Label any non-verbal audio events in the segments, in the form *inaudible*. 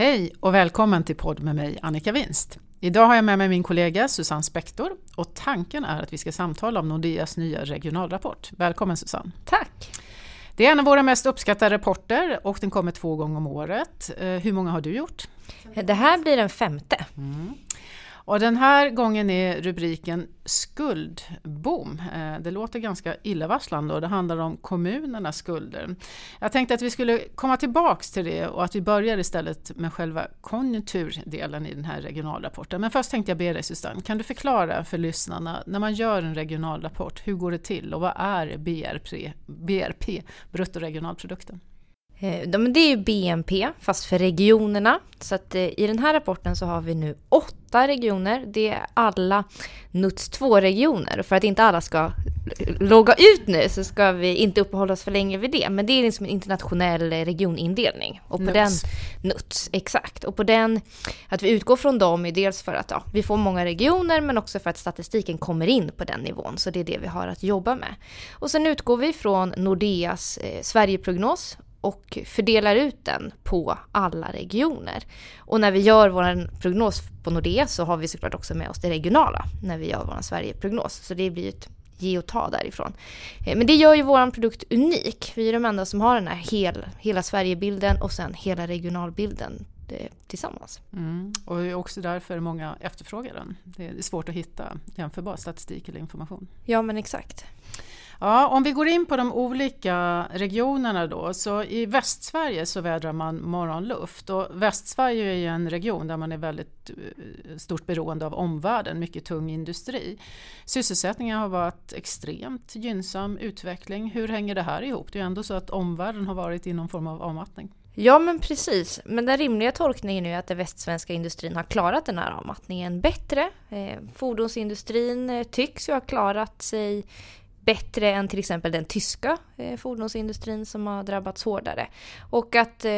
Hej och välkommen till podd med mig Annika Winst. Idag har jag med mig min kollega Susanne Spektor och tanken är att vi ska samtala om Nordeas nya regionalrapport. Välkommen Susanne! Tack! Det är en av våra mest uppskattade rapporter och den kommer två gånger om året. Eh, hur många har du gjort? Det här blir den femte. Mm. Och den här gången är rubriken Skuldboom. Eh, det låter ganska illavarslande och det handlar om kommunernas skulder. Jag tänkte att vi skulle komma tillbaks till det och att vi börjar istället med själva konjunkturdelen i den här regionalrapporten. Men först tänkte jag be dig Susanne, kan du förklara för lyssnarna när man gör en regionalrapport, hur går det till och vad är BRP, BRP bruttoregionalprodukten? Eh, det är ju BNP, fast för regionerna. Så att eh, i den här rapporten så har vi nu åtta regioner. Det är alla NUTS 2-regioner. Och för att inte alla ska logga ut nu så ska vi inte uppehålla oss för länge vid det. Men det är liksom en internationell regionindelning. Och på NUTS. den, NUTS, exakt. Och på den, att vi utgår från dem är dels för att ja, vi får många regioner men också för att statistiken kommer in på den nivån. Så det är det vi har att jobba med. Och sen utgår vi från Nordeas eh, Sverigeprognos och fördelar ut den på alla regioner. Och när vi gör vår prognos på Nordea så har vi såklart också med oss det regionala när vi gör vår Sverigeprognos. Så det blir ett ge och ta därifrån. Eh, men det gör ju vår produkt unik. Vi är de enda som har den här hel, hela Sverigebilden och sen hela regionalbilden eh, tillsammans. Mm. Och det är också därför många efterfrågar den. Det är svårt att hitta jämförbar statistik eller information. Ja men exakt. Ja, om vi går in på de olika regionerna då, så i Västsverige så vädrar man morgonluft och Västsverige är ju en region där man är väldigt eh, stort beroende av omvärlden, mycket tung industri. Sysselsättningen har varit extremt gynnsam utveckling. Hur hänger det här ihop? Det är ju ändå så att omvärlden har varit i någon form av avmattning. Ja men precis, men den rimliga tolkningen är att den västsvenska industrin har klarat den här avmattningen bättre. Eh, fordonsindustrin eh, tycks ju ha klarat sig bättre än till exempel den tyska eh, fordonsindustrin som har drabbats hårdare. Och att eh,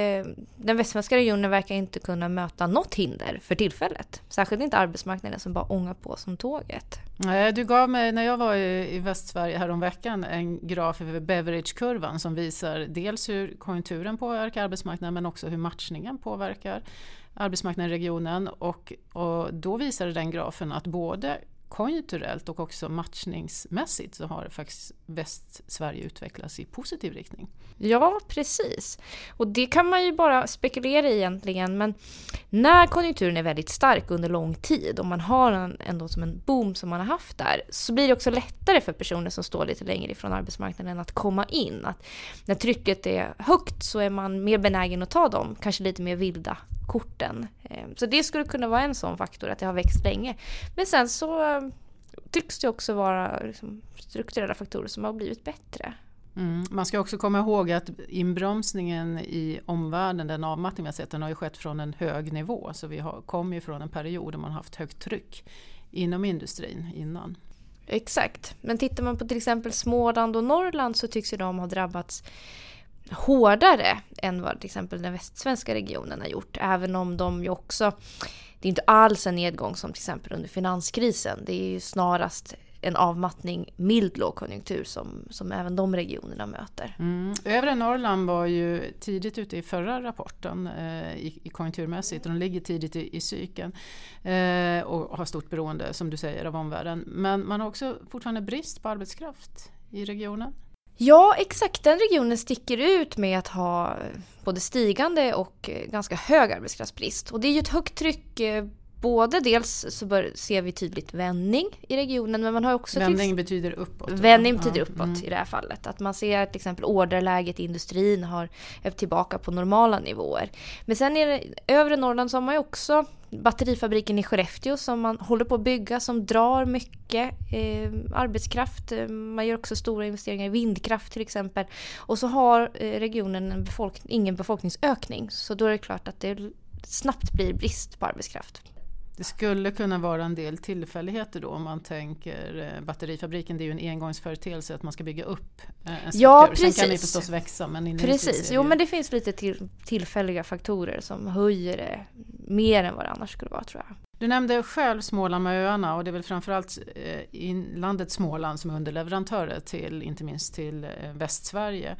den västsvenska regionen verkar inte kunna möta något hinder för tillfället. Särskilt inte arbetsmarknaden som bara ångar på som tåget. Eh, du gav mig, när jag var i, i Västsverige häromveckan, en graf över beverage-kurvan som visar dels hur konjunkturen påverkar arbetsmarknaden men också hur matchningen påverkar arbetsmarknaden i regionen. Och, och då visade den grafen att både konjunkturellt och också matchningsmässigt så har faktiskt Västsverige utvecklats i positiv riktning. Ja, precis. Och det kan man ju bara spekulera i egentligen. Men när konjunkturen är väldigt stark under lång tid och man har en, ändå som en boom som man har haft där så blir det också lättare för personer som står lite längre ifrån arbetsmarknaden att komma in. Att när trycket är högt så är man mer benägen att ta dem, kanske lite mer vilda korten. Ehm, så det skulle kunna vara en sån faktor, att det har växt länge. Men sen så ehm, tycks det också vara liksom strukturella faktorer som har blivit bättre. Mm. Man ska också komma ihåg att inbromsningen i omvärlden, den avmattning vi har sett, den har ju skett från en hög nivå. Så vi kommer ju från en period där man har haft högt tryck inom industrin innan. Exakt, men tittar man på till exempel Småland och Norrland så tycks ju de ha drabbats hårdare än vad till exempel den västsvenska regionen har gjort. Även om de ju också, det är inte alls en nedgång som till exempel under finanskrisen. Det är ju snarast en avmattning, mild lågkonjunktur som, som även de regionerna möter. Mm. Övre Norrland var ju tidigt ute i förra rapporten eh, i, i konjunkturmässigt och de ligger tidigt i, i cykeln eh, och har stort beroende som du säger av omvärlden. Men man har också fortfarande brist på arbetskraft i regionen. Ja, exakt. Den regionen sticker ut med att ha både stigande och ganska hög arbetskraftsbrist. Och det är ju ett högt tryck eh, Både dels så bör, ser vi tydligt vändning i regionen men man har också... Vändning betyder uppåt? Vändning betyder ja. uppåt mm. i det här fallet. Att man ser till exempel orderläget i industrin har är tillbaka på normala nivåer. Men sen i övre Norrland så har man ju också batterifabriken i Skellefteå som man håller på att bygga som drar mycket eh, arbetskraft. Eh, man gör också stora investeringar i vindkraft till exempel. Och så har eh, regionen en befolk ingen befolkningsökning så då är det klart att det snabbt blir brist på arbetskraft. Det skulle kunna vara en del tillfälligheter då om man tänker eh, batterifabriken det är ju en engångsföreteelse att man ska bygga upp eh, en struktur. Ja, precis. Sen kan det förstås växa men Precis, jo men det finns lite till, tillfälliga faktorer som höjer det mer än vad det annars skulle vara tror jag. Du nämnde själv Småland med öarna och det är väl framförallt eh, inlandet Småland som är underleverantörer till inte minst till Västsverige.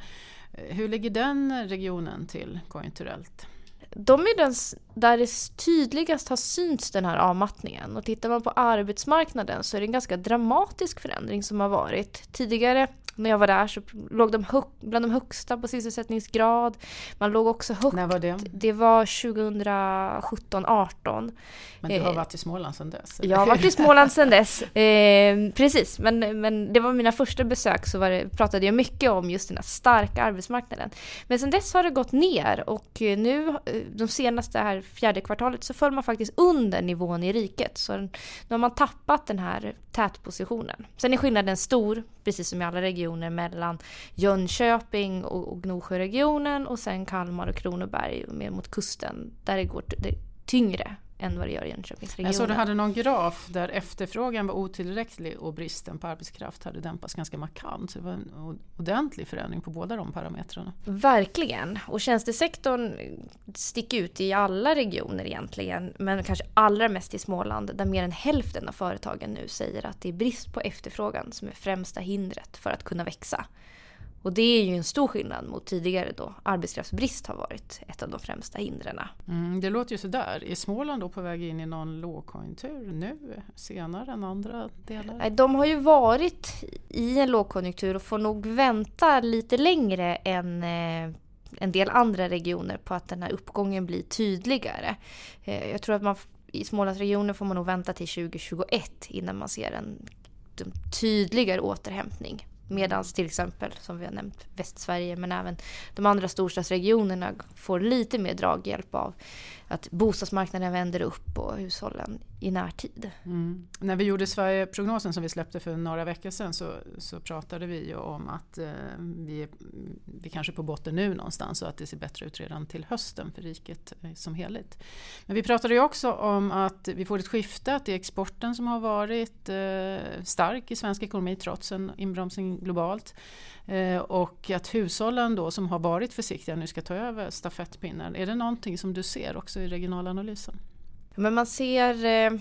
Hur ligger den regionen till konjunkturellt? de är den där det tydligast har synts den här avmattningen. Och tittar man på arbetsmarknaden så är det en ganska dramatisk förändring som har varit. Tidigare när jag var där så låg de bland de högsta på sysselsättningsgrad. Man låg också högt. När var det? Det var 2017-18. Men du har eh, varit i Småland sedan dess? Jag har varit i Småland sedan *laughs* dess. Eh, precis, men, men det var mina första besök så var det, pratade jag mycket om just den här starka arbetsmarknaden. Men sedan dess har det gått ner och nu eh, de senaste här fjärde kvartalet så föll man faktiskt under nivån i riket. Så nu har man tappat den här tätpositionen. Sen är skillnaden stor, precis som i alla regioner, mellan Jönköping och, och Gnosjöregionen och sen Kalmar och Kronoberg mer mot kusten där det går det tyngre än vad det gör i Jönköpingsregionen. Jag såg du hade någon graf där efterfrågan var otillräcklig och bristen på arbetskraft hade dämpats ganska markant. Så det var en ordentlig förändring på båda de parametrarna. Verkligen. Och tjänstesektorn sticker ut i alla regioner egentligen. Men kanske allra mest i Småland där mer än hälften av företagen nu säger att det är brist på efterfrågan som är främsta hindret för att kunna växa. Och det är ju en stor skillnad mot tidigare då arbetskraftsbrist har varit ett av de främsta hindren. Mm, det låter ju sådär. Är Småland då på väg in i någon lågkonjunktur nu senare än andra delar? De har ju varit i en lågkonjunktur och får nog vänta lite längre än eh, en del andra regioner på att den här uppgången blir tydligare. Eh, jag tror att man i Smålandsregionen får man nog vänta till 2021 innan man ser en tydligare återhämtning. Medan till exempel, som vi har nämnt, Västsverige men även de andra storstadsregionerna får lite mer draghjälp av att bostadsmarknaden vänder upp och hushållen i närtid. Mm. När vi gjorde Sverigeprognosen som vi släppte för några veckor sedan så, så pratade vi ju om att eh, vi, vi kanske är på botten nu någonstans och att det ser bättre ut redan till hösten för riket eh, som helhet. Men vi pratade ju också om att vi får ett skifte, att det är exporten som har varit eh, stark i svensk ekonomi trots en inbromsning globalt. Eh, och att hushållen då som har varit försiktiga nu ska ta över stafettpinnen. Är det någonting som du ser också i regionalanalysen? Men man ser eh,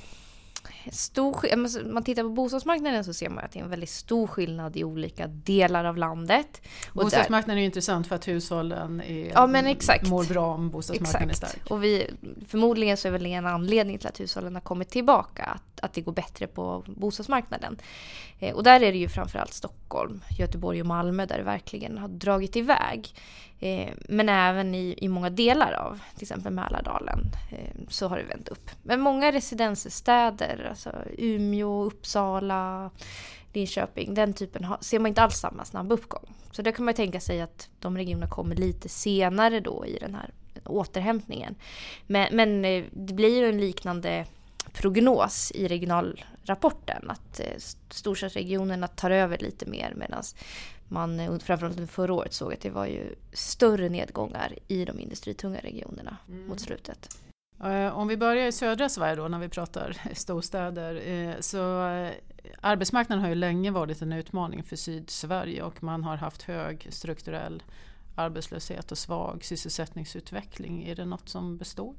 stor, man tittar på bostadsmarknaden så ser man att det är en väldigt stor skillnad i olika delar av landet. Och bostadsmarknaden är intressant för att hushållen är, ja, men exakt. mår bra om bostadsmarknaden exakt. är stark. Och vi, förmodligen så är väl det en anledning till att hushållen har kommit tillbaka, att, det går bättre på bostadsmarknaden. Eh, och där är det ju framförallt Stockholm, Göteborg och Malmö där det verkligen har dragit iväg. Eh, men även i, i många delar av till exempel Mälardalen eh, så har det vänt upp. Men många residensstäder, alltså Umeå, Uppsala, Linköping, den typen har, ser man inte alls samma snabb uppgång. Så där kan man tänka sig att de regionerna kommer lite senare då i den här återhämtningen. Men, men eh, det blir ju en liknande prognos i regionalrapporten att storstadsregionerna tar över lite mer medan man eh, framförallt under förra året såg att det var ju större nedgångar i de industritunga regionerna mm. mot slutet. Eh, om vi börjar i södra Sverige då när vi pratar *laughs* storstäder. Eh, så arbetsmarknaden har ju länge varit en utmaning för Sydsverige och man har haft hög strukturell arbetslöshet och svag sysselsättningsutveckling. Är det något som består?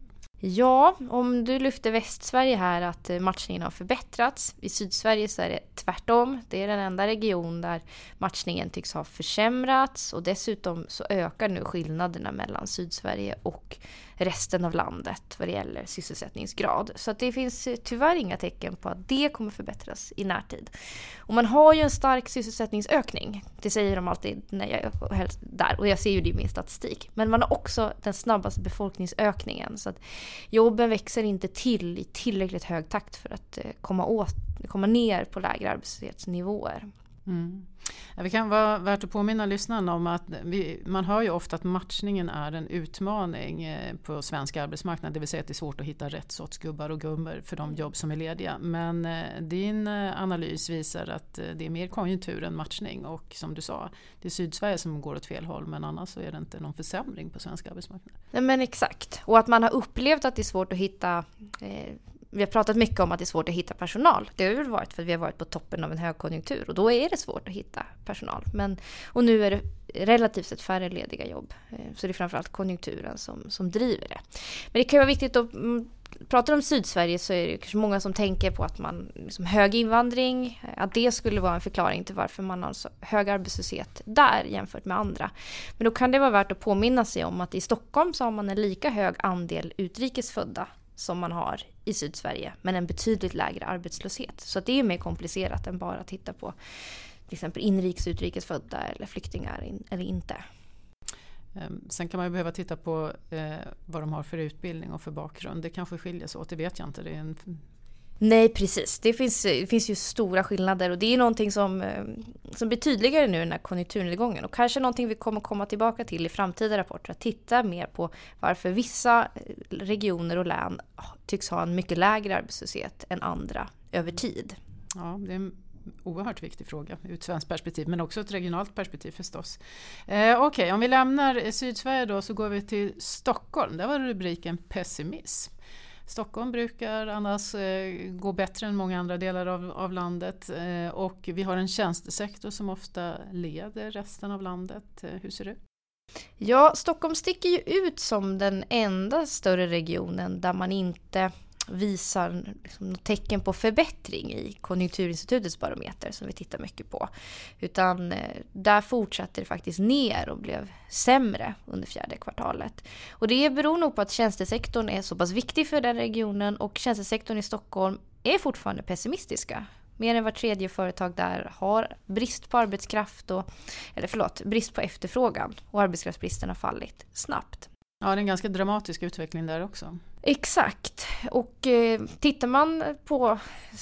Ja, om du lyfter Västsverige här att eh, matchningen har förbättrats. I Sydsverige så är det tvärtom. Det är den enda region där matchningen tycks ha försämrats och dessutom så ökar nu skillnaderna mellan Sydsverige och resten av landet vad det gäller sysselsättningsgrad. Så att det finns eh, tyvärr inga tecken på att det kommer förbättras i närtid. Och man har ju en stark sysselsättningsökning. Det säger de alltid när jag är där och jag ser ju det i min statistik. Men man har också den snabbaste befolkningsökningen. Så att jobben växer inte till i tillräckligt hög takt för att eh, komma, åt, komma ner på lägre arbetslöshetsnivåer. Mm. Det kan vara värt att påminna lyssnarna om att vi, man hör ju ofta att matchningen är en utmaning eh, på svensk arbetsmarknad. Det vill säga att det är svårt att hitta rätt sorts gubbar och gummor för de jobb som är lediga. Men eh, din eh, analys visar att det är mer konjunktur än matchning och som du sa, det är Sydsverige som går åt fel håll men annars så är det inte någon försämring på svensk arbetsmarknad. Nej men exakt, och att man har upplevt att det är svårt att hitta eh, vi har pratat mycket om att det är svårt att hitta personal. Det har väl varit för att vi har varit på toppen av en högkonjunktur och då är det svårt att hitta personal. Men, och nu är det relativt sett färre lediga jobb. Eh, så det är framförallt konjunkturen som, som driver det. Men det kan vara viktigt att mm, pratar om Sydsverige så är det kanske många som tänker på att man liksom hög invandring, att det skulle vara en förklaring till varför man har så hög arbetslöshet där jämfört med andra. Men då kan det vara värt att påminna sig om att i Stockholm så har man en lika hög andel utrikesfödda som man har i Sydsverige, men en betydligt lägre arbetslöshet. Så det är mer komplicerat än bara att titta på till exempel inrikes utrikesfödda eller flyktingar in, eller inte. Ehm, sen kan man ju behöva titta på eh, vad de har för utbildning och för bakgrund. Det kanske skiljer sig åt, det vet jag inte. Det är en... Nej precis, det finns, det finns ju stora skillnader och det är någonting som, eh, som blir tydligare nu i den här konjunkturnedgången och kanske någonting vi kommer komma tillbaka till i framtida rapporter. Att titta mer på varför vissa eh, regioner och län tycks ha en mycket lägre arbetslöshet än andra över tid. Ja, det är oerhört viktig fråga ur ett svenskt perspektiv men också ett regionalt perspektiv förstås. Eh, Okej, okay, om vi lämnar Sydsverige då så går vi till Stockholm. Där var rubriken pessimism. Stockholm brukar annars eh, gå bättre än många andra delar av, av landet eh, och vi har en tjänstesektor som ofta leder resten av landet. Eh, hur ser det ut? Ja, Stockholm sticker ju ut som den enda större regionen där man inte visar liksom något tecken på förbättring i Konjunkturinstitutets barometer som vi tittar mycket på. Utan eh, där fortsatte det faktiskt ner och blev sämre under fjärde kvartalet. Och det beror nog på att tjänstesektorn är så pass viktig för den regionen och tjänstesektorn i Stockholm är fortfarande pessimistiska. Mer än var tredje företag där har brist på arbetskraft och, eller förlåt, brist på efterfrågan och arbetskraftsbristen har fallit snabbt. Ja, det är en ganska dramatisk utveckling där också. Exakt. Och eh, tittar man på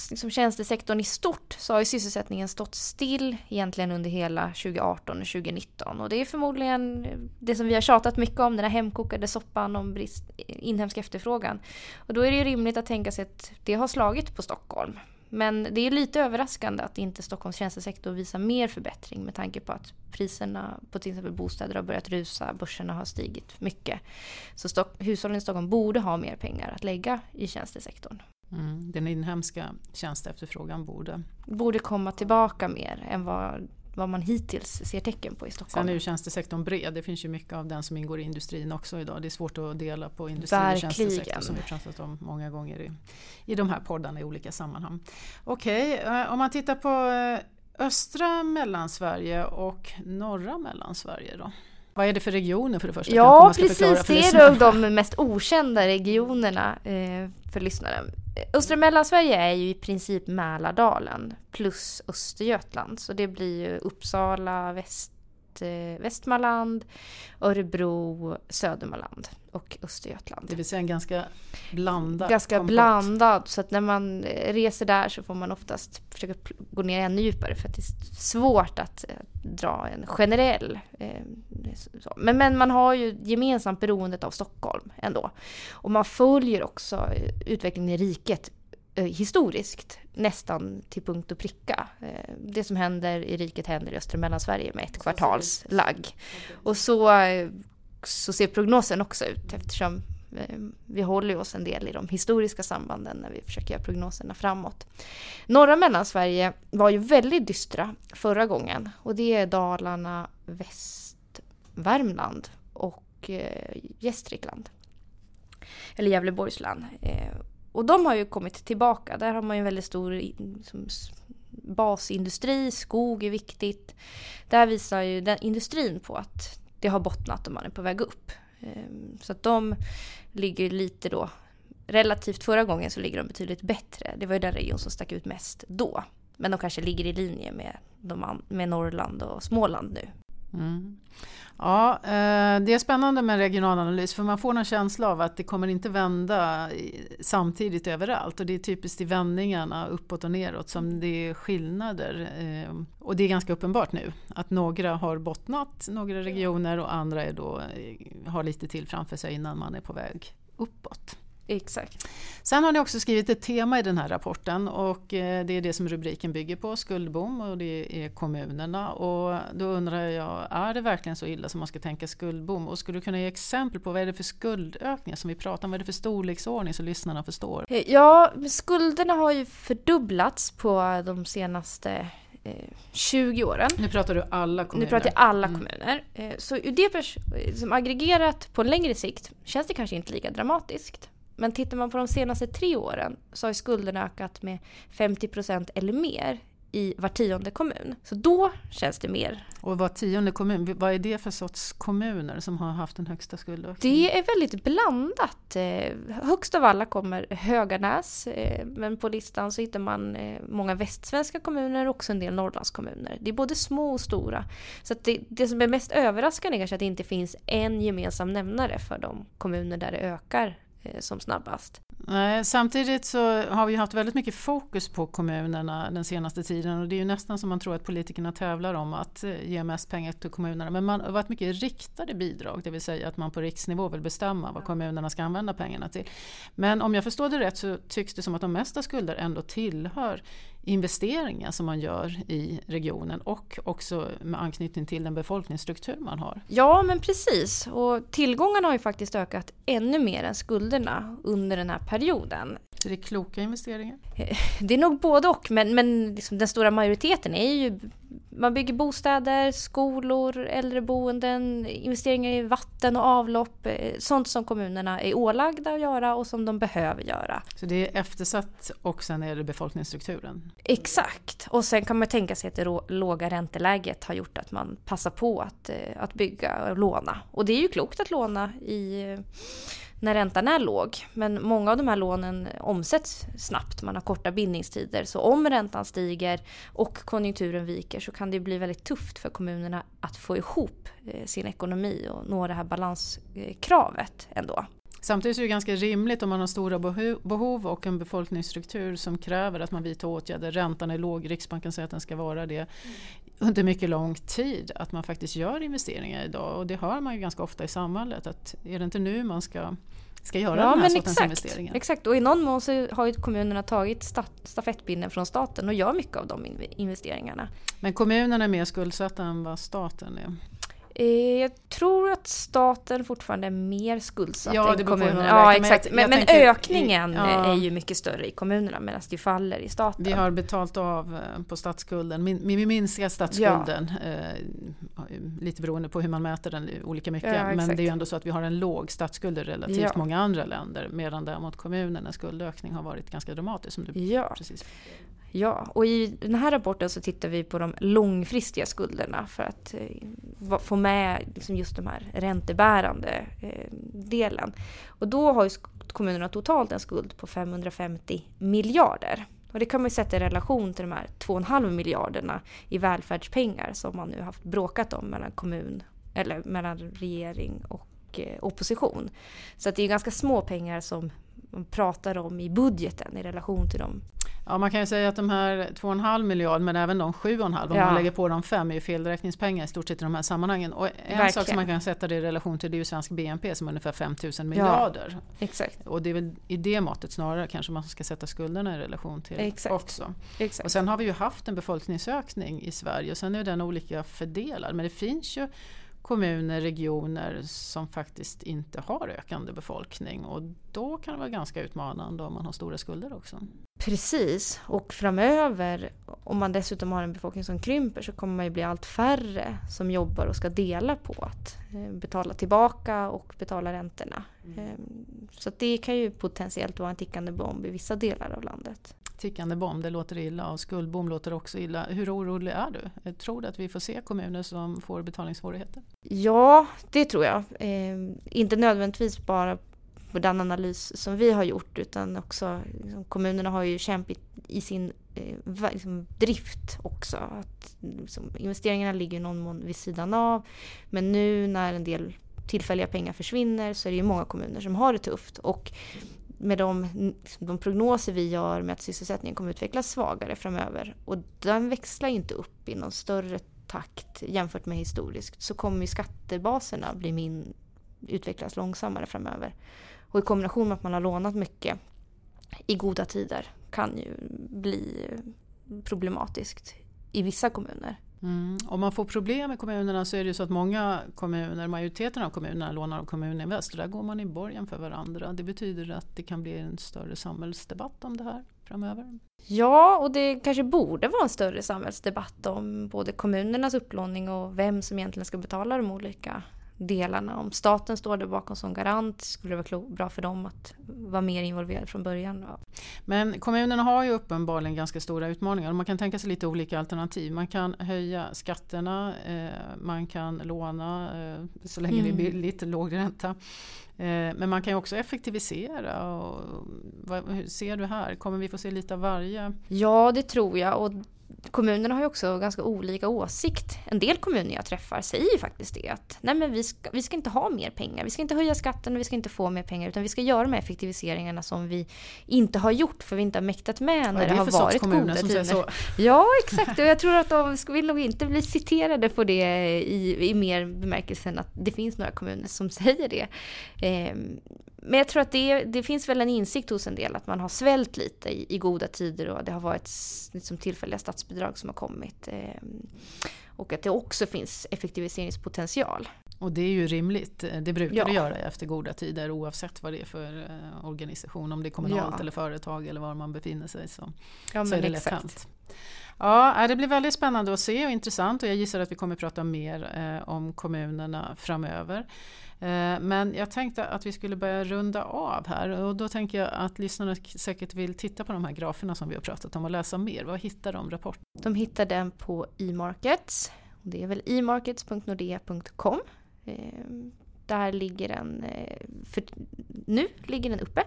liksom, tjänstesektorn i stort så har ju sysselsättningen stått still egentligen under hela 2018 och 2019. Och det är förmodligen det som vi har tjatat mycket om, den här hemkokade soppan om brist, inhemsk efterfrågan. Och då är det ju rimligt att tänka sig att det har slagit på Stockholm. Men det är lite överraskande att inte Stockholms tjänstesektor visar mer förbättring med tanke på att priserna på till exempel bostäder har börjat rusa, börserna har stigit mycket. Så Stock hushållen i Stockholm borde ha mer pengar att lägga i tjänstesektorn. Mm, den inhemska tjänsteefterfrågan borde... Borde komma tillbaka mer än vad vad man hittills ser tecken på i Stockholm. Sen är ju tjänstesektorn bred. Det finns ju mycket av den som ingår i industrin också idag. Det är svårt att dela på industri och tjänstesektor som vi pratat om många gånger i, i de här poddarna i olika sammanhang. Okej, okay, eh, om man tittar på eh, östra Mellansverige och norra Mellansverige då? Vad är det för regioner för det första? Ja, precis. Det är de mest okända regionerna eh, för lyssnaren. Östra Mellansverige är ju i princip Mälardalen plus Östergötland. Så det blir ju Uppsala, Väst, eh, Västmanland, Örebro, Södermanland och Östergötland. Det vill säga en ganska blandad Ganska kompott. blandad. Så att när man reser där så får man oftast försöka gå ner ännu djupare för att det är svårt att eh, dra en generell. Eh, men, men man har ju gemensamt beroendet av Stockholm ändå. Och man följer också utvecklingen i riket eh, historiskt nästan till punkt och pricka. Eh, det som händer i riket händer i östra Mellansverige med ett kvartals lagg. Och så, eh, så ser prognosen också ut eftersom vi håller oss en del i de historiska sambanden när vi försöker göra prognoserna framåt. Norra Mellansverige var ju väldigt dystra förra gången och det är Dalarna, Västvärmland och Gästrikland. Eller Gävleborgs län. Och de har ju kommit tillbaka. Där har man ju en väldigt stor liksom, basindustri, skog är viktigt. Där visar ju den industrin på att det har bottnat och man är på väg upp. Ehm, så att de ligger lite då, relativt förra gången så ligger de betydligt bättre. Det var ju den region som stack ut mest då. Men de kanske ligger i linje med, de, med Norrland och Småland nu. Mm. Ja, eh, det är spännande med regionalanalys för man får en känsla av att det kommer inte vända samtidigt överallt och det är typiskt i vändningarna uppåt och neråt som det är skillnader. Eh, och det är ganska uppenbart nu att några har bottnat, några regioner och andra är då, eh, har lite till framför sig innan man är på väg uppåt. Exakt. Sen har ni också skrivit ett tema i den här rapporten och eh, det är det som rubriken bygger på, skuldbom och det är kommunerna. Och då undrar jag, är det verkligen så illa som man ska tänka skuldbom? Och skulle du kunna ge exempel på vad är det för skuldökningar som vi pratar om? Vad är det för storleksordning så lyssnarna förstår? Eh, ja, skulderna har ju fördubblats på de senaste 20 åren. Nu pratar du alla kommuner. Nu pratar jag alla mm. kommuner. Så ur det som aggregerat på en längre sikt känns det kanske inte lika dramatiskt. Men tittar man på de senaste tre åren så har skulderna ökat med 50% eller mer i var tionde kommun. Så då känns det mer. Och var tionde kommun, vad är det för sorts kommuner som har haft den högsta skuldökningen? Det är väldigt blandat. Eh, högst av alla kommer Höganäs, eh, men på listan så hittar man eh, många västsvenska kommuner och också en del Norrlandskommuner. Det är både små och stora. Så det, det som är mest överraskande är kanske att det inte finns en gemensam nämnare för de kommuner där det ökar Eh, som snabbast. Nej, samtidigt så har vi haft väldigt mycket fokus på kommunerna den senaste tiden och det är ju nästan som man tror att politikerna tävlar om att eh, ge mest pengar till kommunerna. Men man har varit mycket riktade bidrag, det vill säga att man på riksnivå vill bestämma vad kommunerna ska använda pengarna till. Men om jag förstår det rätt så tycks det som att de mesta skulder ändå tillhör investeringar som man gör i regionen och också med anknytning till den befolkningsstruktur man har. Ja, men precis. Och tillgångarna har ju faktiskt ökat ännu mer än skulderna under den här perioden. Så det är kloka investeringar? Det är nog både och, men, men liksom den stora majoriteten är ju man bygger bostäder, skolor, äldreboenden, investeringar i vatten och avlopp. Eh, sånt som kommunerna är ålagda att göra och som de behöver göra. Så det är eftersatt och sen är det befolkningsstrukturen? Exakt. Och sen kan man tänka sig att det låga ränteläget har gjort att man passar på att, eh, att bygga och låna. Och det är ju klokt att låna i när räntan är låg. Men många av de här lånen omsätts snabbt. Man har korta bindningstider. Så om räntan stiger och konjunkturen viker så kan det bli väldigt tufft för kommunerna att få ihop eh, sin ekonomi och nå det här balanskravet ändå. Samtidigt är det ganska rimligt om man har stora behov och en befolkningsstruktur som kräver att man vidtar åtgärder. Räntan är låg, Riksbanken säger att den ska vara det under mycket lång tid. Att man faktiskt gör investeringar idag och det hör man ju ganska ofta i samhället. Att är det inte nu man ska ska göra ja, den här sortens exakt, investeringar. Exakt, och i någon mån så har ju kommunerna tagit stafettpinnen från staten och gör mycket av de investeringarna. Men kommunerna är mer skuldsatta än vad staten är? Eh, jag tror att staten fortfarande är mer skuldsatt ja, än kommunerna. Ja, exakt. Men, men tänker, ökningen ja. är ju mycket större i kommunerna medan det faller i staten. Vi har betalt av eh, på statsskulden. Vi minskar statsskulden ja. eh, lite beroende på hur man mäter den olika mycket. Ja, men det är ju ändå så att vi har en låg statsskuld i relativt många andra länder. Medan däremot kommunernas skuldökning har varit ganska dramatisk. Som du ja. precis Ja, och i den här rapporten så tittar vi på de långfristiga skulderna för att eh, få med liksom just de här räntebärande eh, delen. Och då har ju kommunerna totalt en skuld på 550 miljarder. Och det kan man sätta i relation till de här 2,5 miljarderna i välfärdspengar som man nu haft bråkat om mellan kommun, eller mellan regering och eh, opposition. Så att det är ganska små pengar som man pratar om i budgeten i relation till de Ja, man kan ju säga att de här 2,5 miljarder men även de 7,5 om ja. man lägger på de 5 är ju felräkningspengar i stort sett i de här sammanhangen. Och en Verkligen. sak som man kan sätta det i relation till det är ju svensk BNP som är ungefär 5 000 miljarder. Ja, exakt. Och det är väl i det måttet snarare kanske man ska sätta skulderna i relation till exakt. också. Exakt. Och sen har vi ju haft en befolkningsökning i Sverige och sen är den olika fördelad. Men det finns ju kommuner, regioner som faktiskt inte har ökande befolkning och då kan det vara ganska utmanande om man har stora skulder också. Precis, och framöver om man dessutom har en befolkning som krymper så kommer man ju bli allt färre som jobbar och ska dela på att eh, betala tillbaka och betala räntorna. Mm. Ehm, så det kan ju potentiellt vara en tickande bomb i vissa delar av landet. Tickande bomb, det låter illa och skuldbom låter också illa. Hur orolig är du? Tror du att vi får se kommuner som får betalningssvårigheter? Ja, det tror jag. Eh, inte nödvändigtvis bara på den analys som vi har gjort utan också liksom, kommunerna har ju kämpat i sin eh, liksom, drift också. Att, liksom, investeringarna ligger i någon mån vid sidan av. Men nu när en del tillfälliga pengar försvinner så är det ju många kommuner som har det tufft. Och med de, liksom, de prognoser vi gör med att sysselsättningen kommer utvecklas svagare framöver och den växlar inte upp i någon större takt jämfört med historiskt så kommer ju skattebaserna bli min, utvecklas långsammare framöver. Och i kombination med att man har lånat mycket i goda tider kan ju bli problematiskt i vissa kommuner. Mm. Om man får problem i kommunerna så är det ju så att många kommuner, majoriteten av kommunerna lånar av Kommuninvest och där går man i borgen för varandra. Det betyder att det kan bli en större samhällsdebatt om det här framöver. Ja, och det kanske borde vara en större samhällsdebatt om både kommunernas upplåning och vem som egentligen ska betala de olika delarna. Om staten står där bakom som garant skulle det vara bra för dem att vara mer involverade från början. Men kommunerna har ju uppenbarligen ganska stora utmaningar. Man kan tänka sig lite olika alternativ. Man kan höja skatterna, eh, man kan låna eh, så länge mm. det är mm. billigt, låg ränta. Eh, men man kan ju också effektivisera. Och, vad, hur ser du här? Kommer vi få se lite av varje? Ja, det tror jag. Och kommunerna har ju också ganska olika åsikt. En del kommuner jag träffar säger faktiskt det att nej men vi ska, vi ska inte ha mer pengar. Vi ska inte höja skatten och vi ska inte få mer pengar utan vi ska göra de här effektiviseringarna som vi inte har gjort för vi inte har mäktat med när det, det har varit goda tider. *laughs* Ja exakt och jag tror att de vill nog inte bli citerade på det i, i mer bemärkelsen att det finns några kommuner som *laughs* säger det. Eh, men jag tror att det, det, finns väl en insikt hos en del att man har svält lite i, i goda tider och det har varit liksom tillfälliga statsbidrag som har kommit. Eh, och att det också finns effektiviseringspotential. Och det är ju rimligt. Det brukar ja. det göra efter goda tider oavsett vad det är för eh, organisation. Om det är kommunalt ja. eller företag eller var man befinner sig så, ja, så är det lätt hänt. Ja, det blir väldigt spännande att se och intressant och jag gissar att vi kommer prata mer eh, om kommunerna framöver. Eh, men jag tänkte att vi skulle börja runda av här och då tänker jag att lyssnarna säkert vill titta på de här graferna som vi har pratat om och läsa mer. Vad hittar de rapporten? De hittar den på eMarkets. Det är väl emarkets.nordea.com. Eh, där ligger den, för nu ligger den uppe.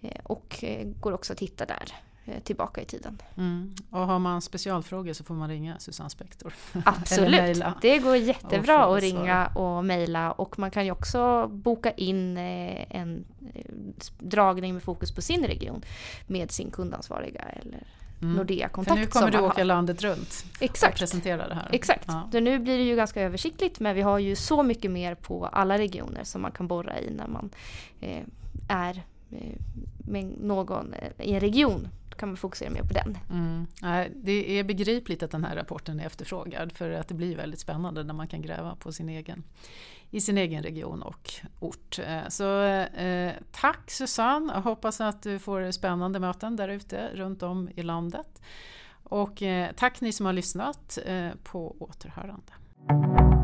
Mm. Och går också att hitta där. Eh, tillbaka i tiden. Mm. Och har man specialfrågor så får man ringa Susanne Spektor. *laughs* Absolut, det går jättebra att ringa och mejla och man kan ju också boka in eh, en eh, dragning med fokus på sin region med sin kundansvariga eller mm. Nordea-kontakt. För nu kommer du åka har. landet runt Exakt. och presentera det här. Exakt. Ja. Så nu blir det ju ganska översiktligt men vi har ju så mycket mer på alla regioner som man kan borra i när man eh, är med någon i en region kan man fokusera mer på den. Mm. Det är begripligt att den här rapporten är efterfrågad för att det blir väldigt spännande när man kan gräva på sin egen, i sin egen region och ort. Eh, så eh, tack Susanne, jag hoppas att du får spännande möten där ute runt om i landet. Och eh, tack ni som har lyssnat eh, på återhörande.